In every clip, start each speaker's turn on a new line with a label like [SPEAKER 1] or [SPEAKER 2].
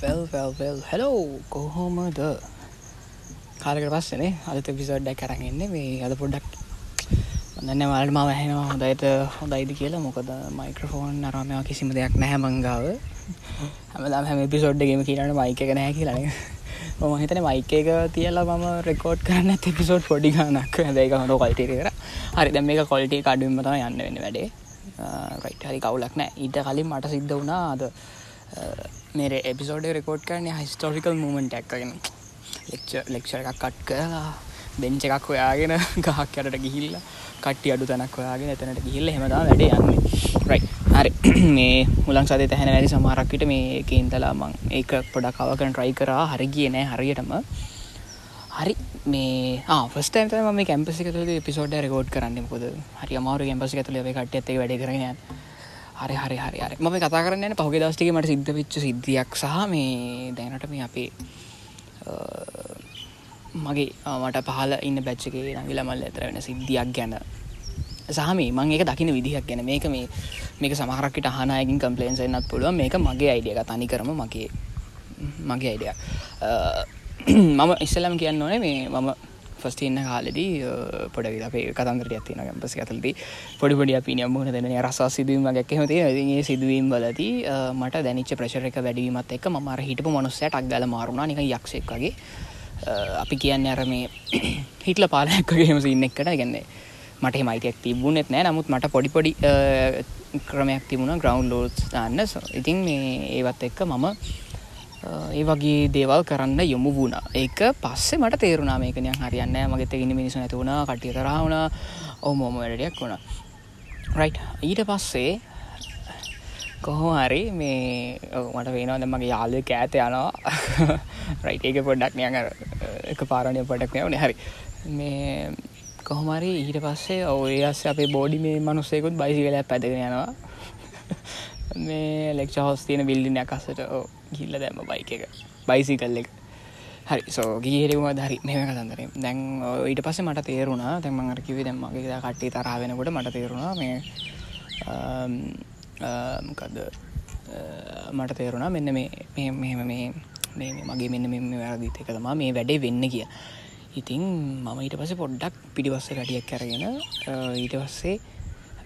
[SPEAKER 1] ෆෙල්ෆෙල්ෆෙල් hello කොහොමද? කාලකට පස්සනේ. අලත පිසෝඩ්ඩක් කරගන්න මේ අද පොඩ්ඩක් දන්න වලට ම වැහෙනවා හොඳයිත හොඳයිද කියලා. මොකද මයික්‍රෆෝන් අරමයා කිසිම දෙයක් නැහැ මංගාව හැමදම් හැම පිසෝඩ්ඩගේම කියනට මයික නෑ කියලන ම හිතන මයික එක තියලා මම රෙකෝඩ් කරන්න පිසෝඩ් පොඩි ගනක් දැක හොඳ කොල්ටේ කර. හරි දැම් මේක කොල්ටේ කඩුවමතම යන්න වෙන වැඩේ. රයිට් හරි කවුලක් නෑ ඊට කලින් මට සිද්ධ වුණා අද මේර එපිසෝඩ රෙකෝඩ් කරන හිස්ටෝරිකල් මූමෙන්ට් ඇක්කගෙන ලෙක්ෂ ලෙක්ෂ එකක් කට් කරලා බෙන්ච එකක් හොයාගෙන ගහක් යටට ගිහිල්ල කට්ටි අඩු තැනක් හොයාගෙන එතනට ගිහිල්ල හෙමදා වැඩ යන්නේ රයි හරි මේ මුලන් සද තැහෙන වැඩි සමාරක්කට මේ කේන්තලා මං ඒක පොඩක් කවකන ට්‍රයි කරා හරි කියනෑ හරියටම හරි මේ ෆස්ටම මේ කැම්පසි තුළ පිසෝඩ රකෝඩ් කරන්න කොද හරි අමාරු කැම්පසි තුළ වැඩ කට්ට ඇති වැඩ කරන හරි හරි හරි හරි. මම කතා කරන්න පහුගේ දස්ටික මට සිද්ධ වෙච්ච සිද්ධියක් සහ මේ දැනට මේ අපේ මගේ මට පහල ඉන්න බැච්චගේ නගිල මල්ල ඇතර වෙන සිද්ධියක් ගැන. සහම මං ඒක දකින විදිහක් ගැන. මේක මේ මේක සමහරක්කට හනයකින් කම්පලේන්ස් එන්නත් පුළුව මේක මගේ අයිඩියක තනි කරම මගේ මගේ අයිඩිය මම ඉස්සලම් කියන්න ඕනේ මේ මම ෆස්ටඉන්න කාලෙදී පොඩ අපේ කතන්දර ඇතින ගැම්පස ඇතලදී පොඩිපොඩි අපිනිය මුහන දෙන රසා සිදුවීම ගැක්කහමති ඒ සිදුවීම් වලති මට දැනිච්ච ප්‍රශර එක වැඩීමත් එක් මර හිටපු මනුස්සයට අක්ගල මාරුණා නික යක්ෂෙක් වගේ. අපි කියන්න අර මේ හිටල පාලයක්කගේම සින්න එක්කට. ගැන්නේ මට මයිතයක් තිබුණෙත් නෑ. නමුත් මට පොඩිපොඩි ක්‍රමයක් තිබුණ ග්‍රවන්් ලෝස් දාන්න ඉතින් මේ ඒවත් එක්ක මම ඒ වගේ දේවල් කරන්න යොමු වුණ. ඒක පස්සේ මට තේරුණා මේකනය හරියන්න මගෙත ඉන්න මිනිසු ඇතිවුණ කටිය තරහුණ ඔහොමෝම වැඩඩයක් වුණ. රයි් ඊට පස්සේ කොහෝ හරි මේ මට වෙනවද මගේ යාලය කෑත යනවා. රයිට ඒක පොඩ්ඩක් නියඟ එක පාරණය පොඩක් නවන හරි. මේ කොහොමරි ඊට පස්සේ ඔය අස්ස අපේ බෝඩි මේ මනුස්සයකුත් බයිසි කලයක් පැදගෙන යනවා. මේ ලෙක්ෂ හොස් තියෙන බිල්ඩිනයක් අසට ගිල්ල දැම්ම බයික එක. බයිසි කල්ල එක. හරි සෝ ගිහිරෙම දරි මෙම කතන්දර. දැන් ඊට පස්සේ මට තේරුණා. තැන්ම අරකිවේ දැම්මගේ කට්ටේ තරාවෙනකොට මට තේරුණා මේ මොකක්ද මට තේරුණා මෙන්න මේ මෙහෙම මේ මේ මගේ මෙන්න මෙම වැරදිත එක තමා මේ වැඩේ වෙන්න කිය ඉතින් මම ඊට පස පොඩ්ඩක් පිටිපස්ස කටියක් කරගෙන ඊට පස්සේ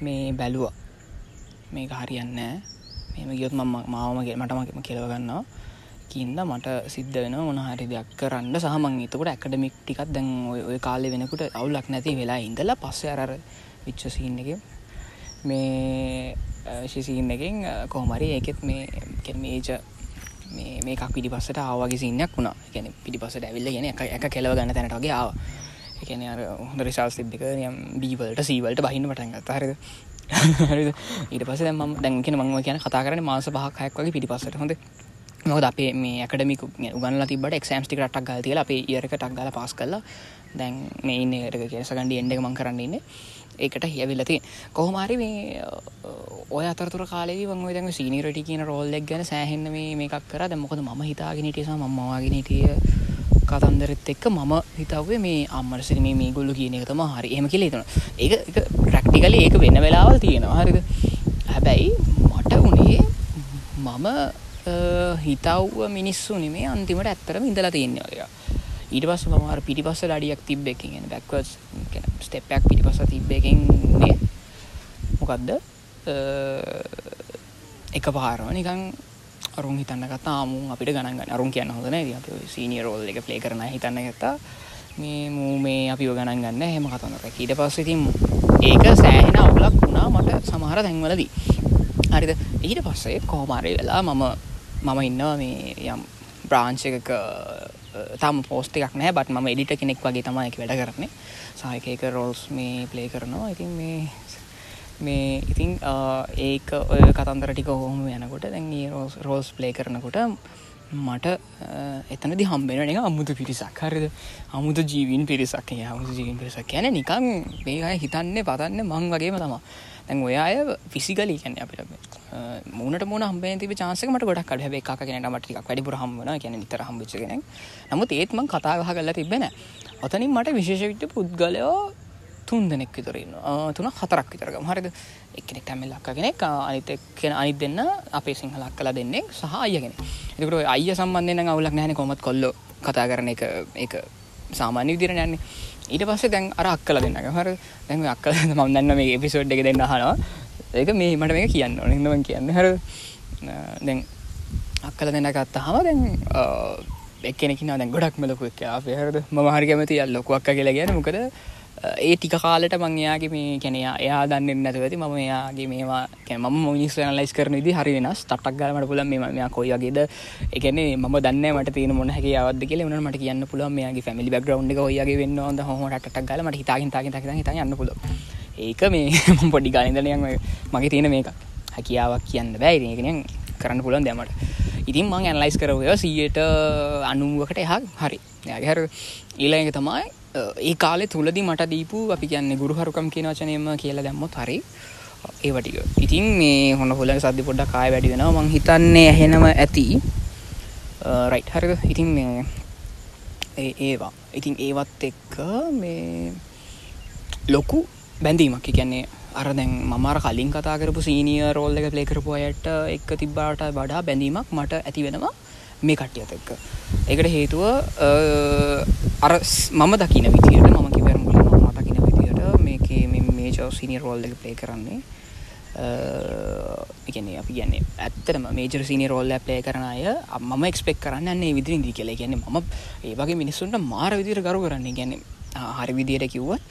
[SPEAKER 1] මේ බැලුවා. මේක හරියන්න මෙම ගියොත් මම මාවමගේ මටමකම කෙලවගන්නවා කින්ද මට සිද්ධ වෙන මොනහරි දෙයක් කරන්න. සහමන් එතකොට ඇකඩමික් ටිකත් දැන් ඔය කාලෙ වෙනකුට අවුලක් නැති වෙලා ඉඳලා පස්ස අරර විච්චසින්න එක මේ ශිසින්න එකෙන් කොහමරි ඒකෙත් මේ මේජ මේකක් පිටි පස්සට ආවගේ සින්නක් වුණා. ගැන පිටි පසට ඇවිල්ල ගෙන එක එක කෙලව ගන්න තැනටගේ ආව. එකන අර හොඳ රිසල් සිද්ධක යම් බීවලට සීවලට බහින්න පටන්ගත් හරිද? ඊට පස ම දැන්කෙන මංව කියන කතා කරන මාස පහක් වගේ පිටි පසට හොඳ. මොකද අපේ මේ ඇකඩමික උගන්න තිබට එක්ෂම්ස්ටික ටක් ගල් තියලා අපේ ඒරක ටක් ගල පස් කරලා දැන් මේ ඉන්න ඒරක කිය සගන්ඩි එන්ඩ මං කරන්නන්නේ ඒකට හියවිල්ලති කොහොමරි මේ ඔය අතරතුර කාලේ වං දැන් සීනිරටි කියන රෝල්ලෙක් ගැන සෑහෙන්න මේ මේකක් කර. දැමොකද ම හිතාගෙනටියස මවාගෙනටිය කතන්දරෙත් එක්ක මම හිතවේ මේ අම්මරසිර මේ ගොල්ලු කියන එක තම හරි. එම කියලේ තුන ඒ ප්‍රක්ටිකල ඒක වෙන්න වෙලාවල් තියෙනවා. හරිද? හැබැයි මට වනේ මම හිතව්ව මිනිස්සු නෙමේ අන්තිමට ඇත්තරම ඉඳලා තියෙන්නේ ඔය. ඊට පස්ස මමාර පිටිපස්ස ඩියක් තිබ්බ එකෙන් බැක්වස් ස්ටෙප්පයක් පිටිපස්ස තිබ්බ එකෙන්නේ මොකක්ද එක පාරම නිකං අරුන් හිතන්න කතාමු අපිට ගණන් අරුන් කියන්න හොදන සීනිය රෝල් එක ප්ලේ කරන හිතන්න ගත්තා. මේ මූ මේ අපි ගණන් ගන්න හෙම කතන්නක ඊට පස්සතිම් ඒක සෑහෙන අවුලක් වුණා මට සමහර දැන්වලදී හරිද? ඊට පස්සේ කෝමාරය වෙලා මම මම ඉන්නවා මේ යම් බ්‍රාංචක තම පෝස්ට එකක් නෑ. බට ම එඩිට කෙනෙක් වගේ තමයි එක වැඩ කරන්නේ. සායකක රෝල්ස් මේ ප්ලේ කරනවා. ඉතින් මේ මේ ඉතින් ඒක ඔය කතන්දර ටික හෝම යනකොට දැන් රෝස් රෝස් ප්ලේ කරනකොට මට එතනදි හම්බෙන එක අමුතු පිරිසක්. හරිද? අමුතු ජීවින් පිරිසක් අමුතු ජීවින් පිරිසක් කියන නිකං මේකයි හිතන්න පතන්න මං වගේම තමා දැන් ඔය අය ෆිසිකලී කැන අපිට. මුණට මුණ හම්බේ තිබ චාන්සකමට ගොඩක් කඩ හැබේ එකක් කියන මටික් වැඩිපුර හම්බන කියන නිතර හම්බිච්චගෙන නමුත් ඒත්ම කතාගහ කරලා තිබෙන ඔතනින් මට විශේෂවිට පුද්ගලයෝ තුන් දෙනෙක් විතරන්න තුන හතරක් විතරගම හරිද? එකනෙක් ටැමිල් ලක්ක කෙනෙක් අනිත කෙන අනිත් දෙන්න අපේ සිංහලක් කලා දෙන්නේ සහ අයගෙන එකට අය සම්බන්ධන අවුලක් නෑන කොමත් කොල්ල කතා කරන එක එක සාමාන්‍ය විදිරන යන්නේ. ඊට පස්සේ දැන් අර අක්කල දෙන්න හර. දැන් අක්කල ම දන්න මේ එපිසෝඩ් එක දෙන්න හනවා ඒක මේ මට මේ කියන්න නිදම කියන්න. හර. දැන් අක්කල දෙන්න ගත්ත හම දැන් එක්කෙනෙකින දැන් ගොඩක් මෙලොකු එක් පෙහරද ම හරි කැමති අල්ලොකුවක් කියලා ගැන මොකද? ඒ ටික කාලට මං එයාගේ මේ කැනයා එයා දන්න නැතුවති ම එයාගේ මේවා ම මිනිස් ලයිස් කරන දි හරි වෙනස්. තටක් ගලමට පුල මේ මෙයා කොයිගේද එකන ම දන්න මට තින මොන හැක අවද කියල වන මට කියන්න පුල මේගේ ෆැමිලි බග්‍රවන්් එක ඔයගේ වෙන්න ොද හොට ගල මට හිතාගින් තාග ත හිත යන්න පුල ඒක මේ පොඩි ගනිදනයම මගේ තියෙන මේක හැකියාවක් කියන්න බෑරගෙන කරන්න පුලන් දෙමට ඉතින් මං ඇන්ලයිස් කරවය සීයට අනුවකට එහා හරි. යාගහැර ඊලක තමයි ඒ කාලෙ තුළදි මට දීපු අපි කියන්නේ ගුරුහරුකම් කියන වචනයම කියලා දැම්මොත් හරි. ඒවටික ඉතින් මේ හොන්න හොල සද්ධි පොඩ්ඩක් කාය වැඩි වෙනවා. මං හිතන්නේ ඇහෙනව ඇති. රයිට් හරිද? ඉතින් මේ ඒවා. ඉතින් ඒවත් එක්ක මේ ලොකු බැඳීමක්. කියන්නේ අර දැන් මමර කලින් කතා කරපු සීනිය රෝල් එක ප්ලේ කරපු අයට එක්ක තිබ්බාට වඩා බැඳීමක් මට ඇති වෙනවා. මේ කට්ටියත් එක්ක. එකට හේතුව අර මම දකින විදියට මම කිවර මුලින් මම දකින විදියට මේකේ මේජෝ සිනි රෝල් එක ප්ලේ කරන්නේ. එකන අපි කියන්නේ ඇත්තටම මේජර් සිනි රෝල්ල ප්ලේ කරන අය මම එක්ස්පෙක් කරන්න න්නේ විදිරි දී කියලා. ගැන ම ඒවගේ මිනිස්සුන්ට මාර විදිර ගරු කරන්නේ. ගැන හරි විදියට කිව්වත්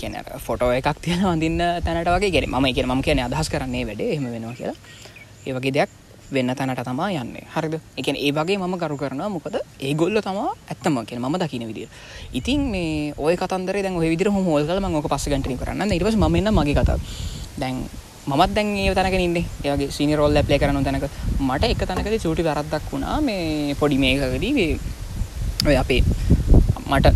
[SPEAKER 1] කියන ෆොටෝ එකක් තියෙන අඳන්න තැනට වගේ. ගෙන ම එක ම කියන අදහස් කරන්නේ වැඩ එම වෙනවා කියලා. ඒවගේ දෙයක් වෙන්න තැනට තමා යන්නේ. හරිද? එක ඒ වගේ මම කරු කරන මොකද ඒගොල්ල තමා ඇත්තම කියෙන ම දකින විදිර ඉතින් මේ ඔය කතන්දර දැන් ඔය විදිර හෝල්කල ම ක පස්ස ගටි කරන්න. ඉටස මන්න මගේ කතා දැන් මත් දැන් ඒ තැනක ඉන්න. ඒගේ සිනි රෝල්ල ප්ලේ කරනු තැනක. මට එක තැනකද චූටි වැරද්දක් වුණා. මේ පොඩි මේකකදී ඔය අපේ මට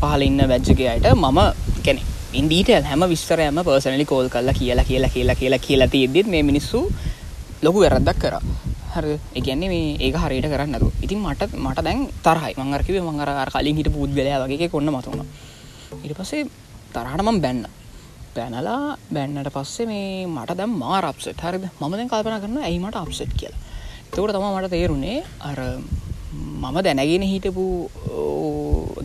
[SPEAKER 1] පහල ඉන්න වැජ්ජගේ අයට මම කැනෙ ඉන්ඩීටල් හැම විස්තරයම පර්සනලි කෝල් කල්ලා කියලා කියලා කියලා කියලා කියලා තියද්දිත් මේ මිනිස්සු ලොකු වැරද්දක් කර. හර එකන්නේ මේ ඒක හරියට කරන්නතු ඉතින් මට මට දැන් තරහයි. මංගරකිව මංගර කලින් හිට පුද්ගලය වගේ කොන්න මතුුණ ඉට පසේ තරහටමම් බැන්න. පැනලා බැන්නට පස්සේ මේ මට දැම් මා රප්සෙට් හරිද? මමද කල්පන කරන්න ඇයිමට අප්සෙට් කියලා. තකට තම මට තේරුණේ අර මම දැනගෙන හිටපු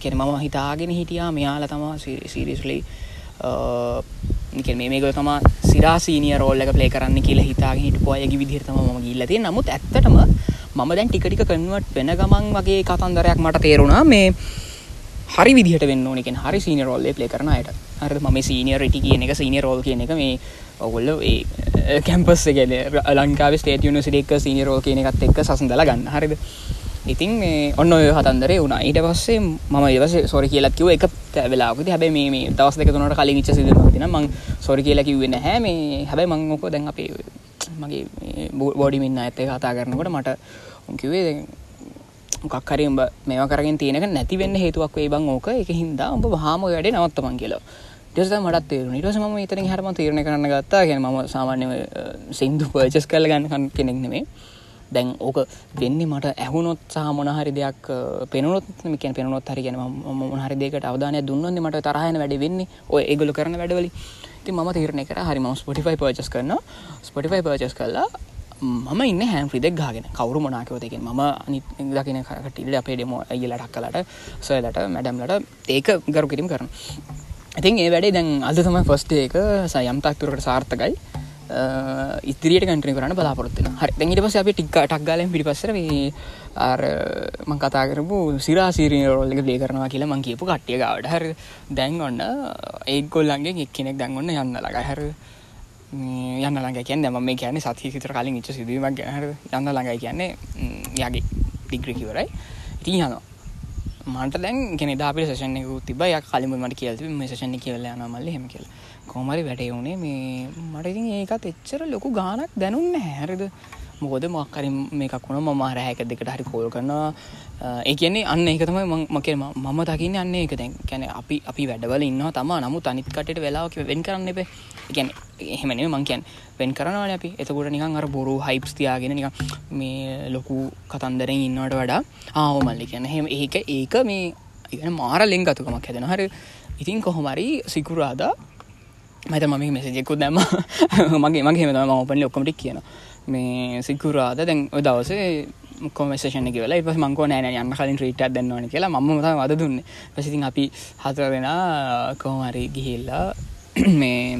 [SPEAKER 1] කෙන මම හිතාගෙන හිටියා. මෙයාල තමා සිරිස්ලි මේක තම සිරාසීනිය රෝල්ල පලේ කරන්න කියලා හිතාගෙන හිට පොයගේ විදිහතම ම ගිල්ලති නමුත් ඇත්තටම මම දැන් ටිකටික කන්ුවට වෙන ගමන් වගේ කතන්දරයක් මට තේරුණා මේ හරි විදිහට වෙන්න ඕනෙකෙන් හරි සීන රෝල්ල පලේ කරනයට හර ම සීනිය රටි කියන එක සීනිය රෝල් කියන එක මේ ඔගොල්ල ඒ කැම්පස් ගෙන ලංකාව ස්ටේට යුනිසිඩෙක් සීනිය රෝල් කියන එකත් එක්ක සසඳල ගන්න. හරිද? ඉතින් මේ ඔන්න ඔය හතන්දරේ වුණා. ඊට පස්සේ මම ඒවස සොරි කියලත් කිව එක වෙලාකති හැබැ මේ දවස් දෙක තුනට කලින් ඉච්ච සිද තින මං සොරි කියලා කිව්වෙන හැ මේ හැබැයි මං ඕක දැන් අපේ මගේ බෝඩිමින්න ඇත්තේ කතා කරනකොට මට කිවේ මොකක්හරි උඹ මේවා කරගෙන තියෙනක නැතිවෙන්න හේතුවක් වේ බං ඕක. එක හින්දා උඹ හාම වැඩ නවත්තමන් කියලා. ටෙස මට තේරු නිටස ම ඉතරින් හරම තීරණ කරන්න ගත්තා. ගැන ම සාමාන්‍ය සින්දු පර්චස් කල ගන්න කෙනෙක් නෙමේ දැන් ඕක වෙන්නේ මට ඇහුනොත් සහ මොනහරි දෙයක් පෙනුත් මිකන් පෙනුත් හරි ගැන මොහරි දෙකට අවධානය දුන්නන්නේ මට තරහයන වැඩ වෙන්නේ ඔය ඒගොලු කරන වැඩවලි ති ම තීරණය කර හරිම ස්පොටිෆයි පර්චස් කරන ස්පොටිෆයි පර්චස් කරලා මම ඉන්න හැම් ්‍රිදෙක් ගාගෙන කවරු මොනාකවතකින් ම අනි දකින කරටඉල්ල අපේ ඩෙම අයිලටක් කලට සොයලට මැඩම්ලට ඒක ගරු කිරීම කරන ඉතින් ඒ වැඩේ දැන් අද තම ෆස්ට ඒක සයම්තක් තුරට සාර්ථකයි. ඉදිරියට කටන කරන්න බලාපොරත්තින හරි. දැඟට පස අපි ටික් ටක්ගලෙන් පිටිපස්සර මේ අර මං කතා කරපු සිරාසිරී රෝල්ල එක ලේ කරනවා කියලා මං කියපු කට්ටිය ගවට. හර. දැන් ඔන්න ඒගොල්ලන්ගේ එක් කෙනෙක් දැන්ගන්න යන්න ලග හැර. යන්න ළඟ කියන්න ම මේ කියන සති සිතර කලින් ඉච්ච සිදුවීමක් ගැහර යන්න ළඟයි කියන්නේ යගේ ඩිග්‍රකිවරයි ඉතින් යනවා. මට දැන් ගෙන දාපි සෂනයකු තිබ ය කලිම මට කියල්ති මේ ශෂණ කියල යනමල්ල හෙම කියල. කොමරි වැටේ වුණේ. මේ මටඉතින් ඒකත් එච්චර ලොකු ගානක් දැනුන්න හැරද? මොකද මක්කරි මේකක් වුණ ම රෑක දෙකට හරි කෝල් කරනවා. ඒ කියන්නේ අන්න එක තමයි මකේ මම දකින්න අන්න එක දැන් කැන අපි අපි වැඩවල ඉන්න තම. නමුත් අනිත්කට වෙලාවක වෙන් කරන්න එපේ. ගැන එහෙමනේ මං කියන් වෙන් කරනවන අපි. එතකොට නිකන් අර බොරු හයිප්ස් තියාගෙන නික මේ ලොකු කතන්දරෙන් ඉන්නවට වඩා ආවමල්ලි කියන්න. හෙම ඒක ඒක මේ ඉගෙන මාර ලෙංගතුකමක් හැදෙන හරි. ඉතින් කොහොමරි සිකුරාද. මත මම මෙසජෙකුත් දැම මගේ මගේ ම ඔපනි ඔක්කොමටික් කියන මේ සිකුරාද? දැන් දවසේ කොමසේෂන කියලා ඉපස් මංකෝ නෑන යන්න කලින් ්‍රීට දන්නවන කියලා ම ම වද දුන්න. පසිතින් අපි හතර වෙන කොහමරි ගිහිල්ලා මේ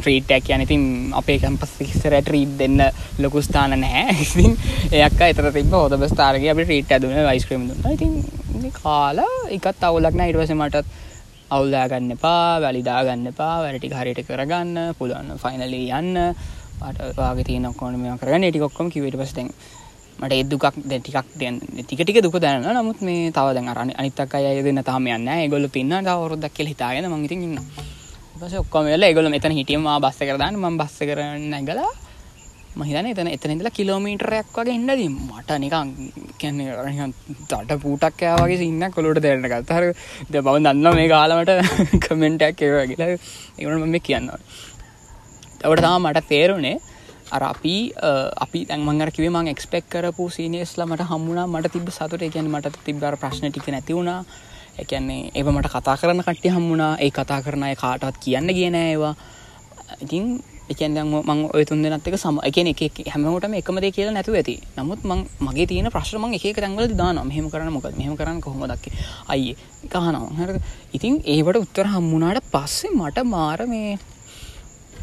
[SPEAKER 1] ්‍රීටක් යන ඉතින් අපේ කැම්පස් ිස්සරට රීට් දෙන්න ලොකු ස්ථාන නැහැ ඉතින් එයක් එතර තිබ හොද ස්ථාරගේ අප රීට ඇදුන වයිස්ක්‍රම දුන්න ඉතින් කාලා එකත් අවුලක්න ඉටවස මටත් අවුල්දාගන්න එපා වැලිදාගන්න එපා වැරටි හරියට කරගන්න පුළුවන් ෆයිනලි යන්න. පටවාගේ තියන කොන මේ කරගන්න. ටිකොක්කොම කිවට පස්ටෙන් මට එදුකක් ටිකක් දෙන්න ටිකට දුක දැන නමුත් මේ තව දැන් අරන්න අනිතක් අය දෙන්න තාම යන්න ගොල පින්න තවරුදක් කියල හිතාගෙන මගතින් ඉන්න පස ඔක්කොම වෙලා ඒගොල්ලෝ මෙතන හිටියම බස් එකට දාන්න මම බස් එකට නැගලා මම හිතන්නේ එතන එතන ඉඳලා කිලෝමීටරයක් වගේ ඉන්නදී මට නිකන් කියන්නේ නිකන් තට පූටක් කෑ වගේ සින්නක් ඔලුවට දැනෙන්න ගත්තා. හරි. දැන් මම දන්නවා මේ කාලමට කමෙන්ට් එකක් ඒවා කියලා. ඒකට මම කියනවා. ඒකට තමයි මට තේරුනේ අර අපි අපි දැන් මම අර කිව්වේ මම එක්ස්පෙක්ට් කරපු සීනියර්ස්ලා මට හම්බුණා මට තිබ්බ සතුට ඒ කියන්නේ මට තිබ්බ අර ප්‍රශ්න ටික නැති වුණා. එකන්නේ ඒව මට කතා කරන්න කට්ටි හම්මුණා ඒ කතා කරන අය කාටවත් කියන්න කියන ඒවා. ඉතින් එකන් මං ඔය තුන් දෙනත් එක සම එකන එක හැමෝටම එකම දේ කියලා නැතුව ඇති. නමුත් මං මගේ තියෙන ප්‍රශ්න මං එක තැන්වල දාන මෙහෙම කරන්න මොකද මෙහෙම කරන්න කොහොම දක්ක අයි කහනවා හ ඉතින් ඒවට උත්තර හම්මුණට පස්සේ මට මාර මේ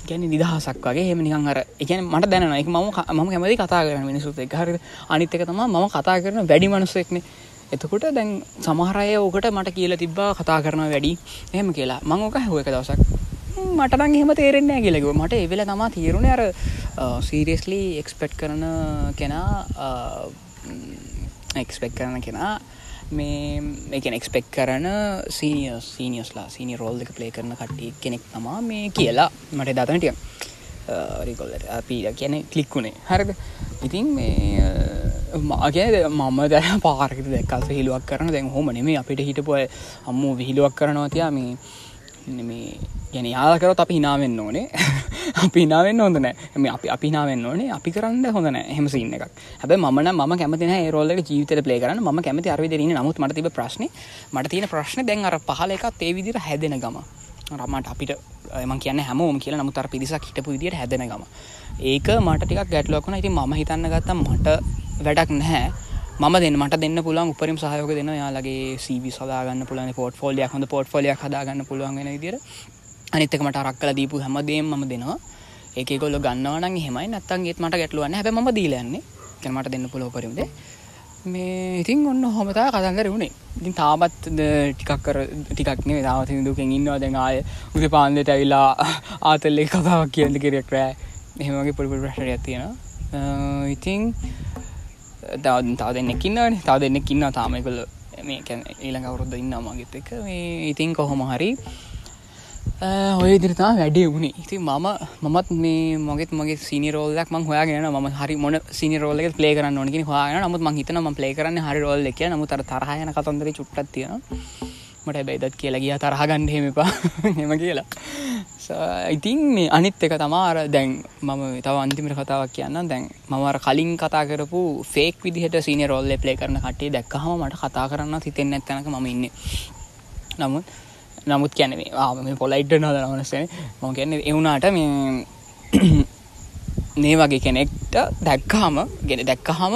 [SPEAKER 1] ගැන නිදහසක් වගේ. හෙම නිකන් අර එකන මට දැන එක ම ම කැමති කතා කරන මිනිසුත් එක හරි අනිත් එක තම ම කතා කරන වැඩි මනුස්සෙක්නේ. එතකොට දැන් සමහරය ඕකට මට කියලා තිබ්බා කතා කරන වැඩි. එහෙම කියලා. මං ඕක හුව එක දවසක්. මටනං එහෙම තේරෙන්නේ කියලෙක මට එවෙල තමා තේරුණ අර සීරියස්ලි එක්ස්පෙට් කරන කෙනා එක්ස්පෙක් කරන කෙනා මේ එක එක්ස්පෙක් කරන සීනිය සීනියස්ලා සීනි රෝල් එක ප්ලේ කරන කට්ටි කෙනෙක් තමා මේ කියලා මට දතනටිය රිකොල්ලට අපි කියන කලික්කුණේ හරද? ඉතින් මේ මගේ මම දැන පාරක දැක්කල්ස හිලුවක් කරන දැන් හොම නෙමේ අපිට හිටපුය අම්මූ විහිලුවක් කරනවා තියා මේ මේ ගැන යාකරත් අපි හිනාවෙන්න ඕනේ. අපි හිනාවෙන්න හොඳ නෑ. අපි අපි නාවෙන්න ඕනේ. අපි කරන්න හොඳ නෑ. හෙම සින්න එකක්. හැබ මන ම කැමති රෝල්ල ජීවිත පලේ කරන ම කැමති අරවි දෙරන නමුත් මට තිබ ප්‍රශ්න මට තියෙන ප්‍රශ්න දැන් අර පහල එකත් ඒ විදිර හැදෙන ගම. රමට අපිට එම කියන්න හැමෝම කියලා. නමුතර පිරිසක් හිටපු විදිට හැදෙන ගම. ඒක මට ටිකක් ගැටලුවක්න ඉති ම හිතන්න ගත්තම් මට වැඩක් නැහැ. මම දෙන්න මට දෙන්න පුළුවන් උපරිම සහයෝක දෙන්න යාලගේ සීවි සදාගන්න පුලන පොට් ෆෝලියක් හොඳ පොට් ෆොලියක් හදාගන්න පුළුවන් වෙන විදිර අනිත්තක මට රක් කල දීපු හැමදේම මම දෙනවා. ඒක ගොල්ල ගන්නවන හෙමයි නත්තන් ඒත් මට ගැටලුවන්න හැබ ම දීලන්නේ කැනමට දෙන්න පුලෝ පරිමද මේ ඉතින් ඔන්න හොමතා කතන්දර වුණේ ඉතින් තාමත් ටිකක් කර ටිකක්නේ තාවති දුකෙන් ඉන්නවා. දැන් ආය උද පාන්දට ඇවිලා ආතල්ලෙ කතාවක් කියන්න කිරෙක් රෑ. එහෙමගේ පොඩිපුල් ප්‍රශ්නයක් තියෙනවා. ඉතින් තව තව දෙන්නෙකින්නවනේ තව දෙන්නෙකින්න තාමයකොල මේ ඊළඟ අවුරුද්ද ඉන්න මගෙත් එක මේ ඉතින් කොහොම හරි ඔය දිරිතා වැඩේ වුණේ ඉති මම මත් මේ මගෙත් මගේ සිනිරෝල්ලක් ම හොයාගෙන ම හරි මොන සිනිරෝල්ල පලේ කරන්න ඕනකි හොයාගෙන නමුත් මං හිතන ම පලේ කරන්න හරි රෝල්ල එක නමුත් තරහයන කතන්දර චුට්ටත් තියෙනවා. මට බැදත් කියලා ගිය. තරහගන්න හෙමපා හෙම කියලා. ඉතින් මේ අනිත් එක තමාර දැන් මම තව අන්තිමට කතාවක් කියන්න දැන් මමර කලින් කතා කරපු ෆේක් විදිහට සීන රෝල්ල ප්ලේ කරන කටේ දැක්කහම මට කතා කරන්න හිතෙන් ඇත්තනක ම ඉන්න. නමුත් නමුත් කියැනේ ආම පොලයිට් නොද නවනසන ම කියන්න එවුනාට මේ මේ වගේ කෙනෙක්ට දැක්කාම ගෙන දැක්කහම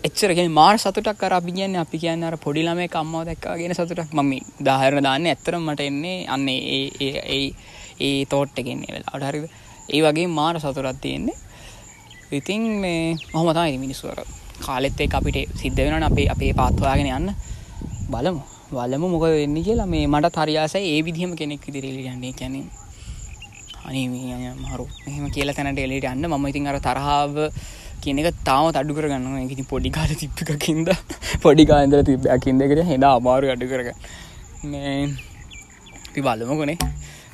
[SPEAKER 1] එච්චරගෙන මාර් සතුටක් කර අපි කියන්න අපි කියන්න අර පොඩි ළමේ කම්මාව දැක්කා ගෙන සතුටක්. මම දාහරණ දාන්න ඇත්තරම් මට එන්නේ අන්න ඒ ඒ තෝට්ට එකෙන්නේ වෙලා අඩහරිද ඒ වගේ මාර සතුරත් තියෙන්නේ. ඉතින් මේ මොහමතා ඉනි මිනිස්වර කාලෙත් එක් අපිට සිද්ධ වෙන අපේ අපේ පාත්වාගෙන යන්න. බලමු. වලම මොක වෙන්න කියලා මේ මට තරියාස ඒ විදිහම කෙනෙක් ඉදිරිලි යන්නේ. කැනෙ අනේ මරු මෙහම කියලා තැනට එලිට යන්න. ම ඉතින් අර තරහාාව කියන එක තාම අඩු කරගන්න ඉති පොඩිකාල තිප්පිකින්ද පොඩිකාන්දර තිබ්බැකින්දකට හෙද අමාරු අඩු කරග මේ පි බලමකොනේ.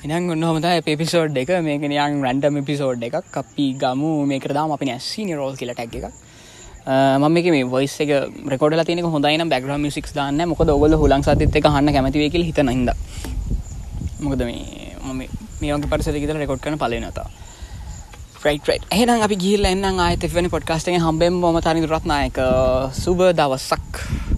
[SPEAKER 1] එනම් ඔන්න හොමත පිසෝඩ් එක. මේකනයන් රැන්ඩම පිසෝඩ් එකක්. අපි ගමු. මේක දාම අපි ඇස්සි රෝල් කියල ටැක් එක මම මේ මේ වොයිස් එක රෙකෝඩ තින හොඳයින බැග්‍රම මිසික් දාන්න මොකද ඔගොල හුලන් සතත් එක හන්න කැමතිවේ කියල හිත නද මොකද මේ මම මේගේ පරිසරකිත රෙකෝඩ් කන පලනතා එහෙනම් අපි ගිල්ල එන්න ආයත වෙන පොඩ්කාස්ටේ හම්බෙන් ොම තනි රත්නායක. සුබ දවසක්.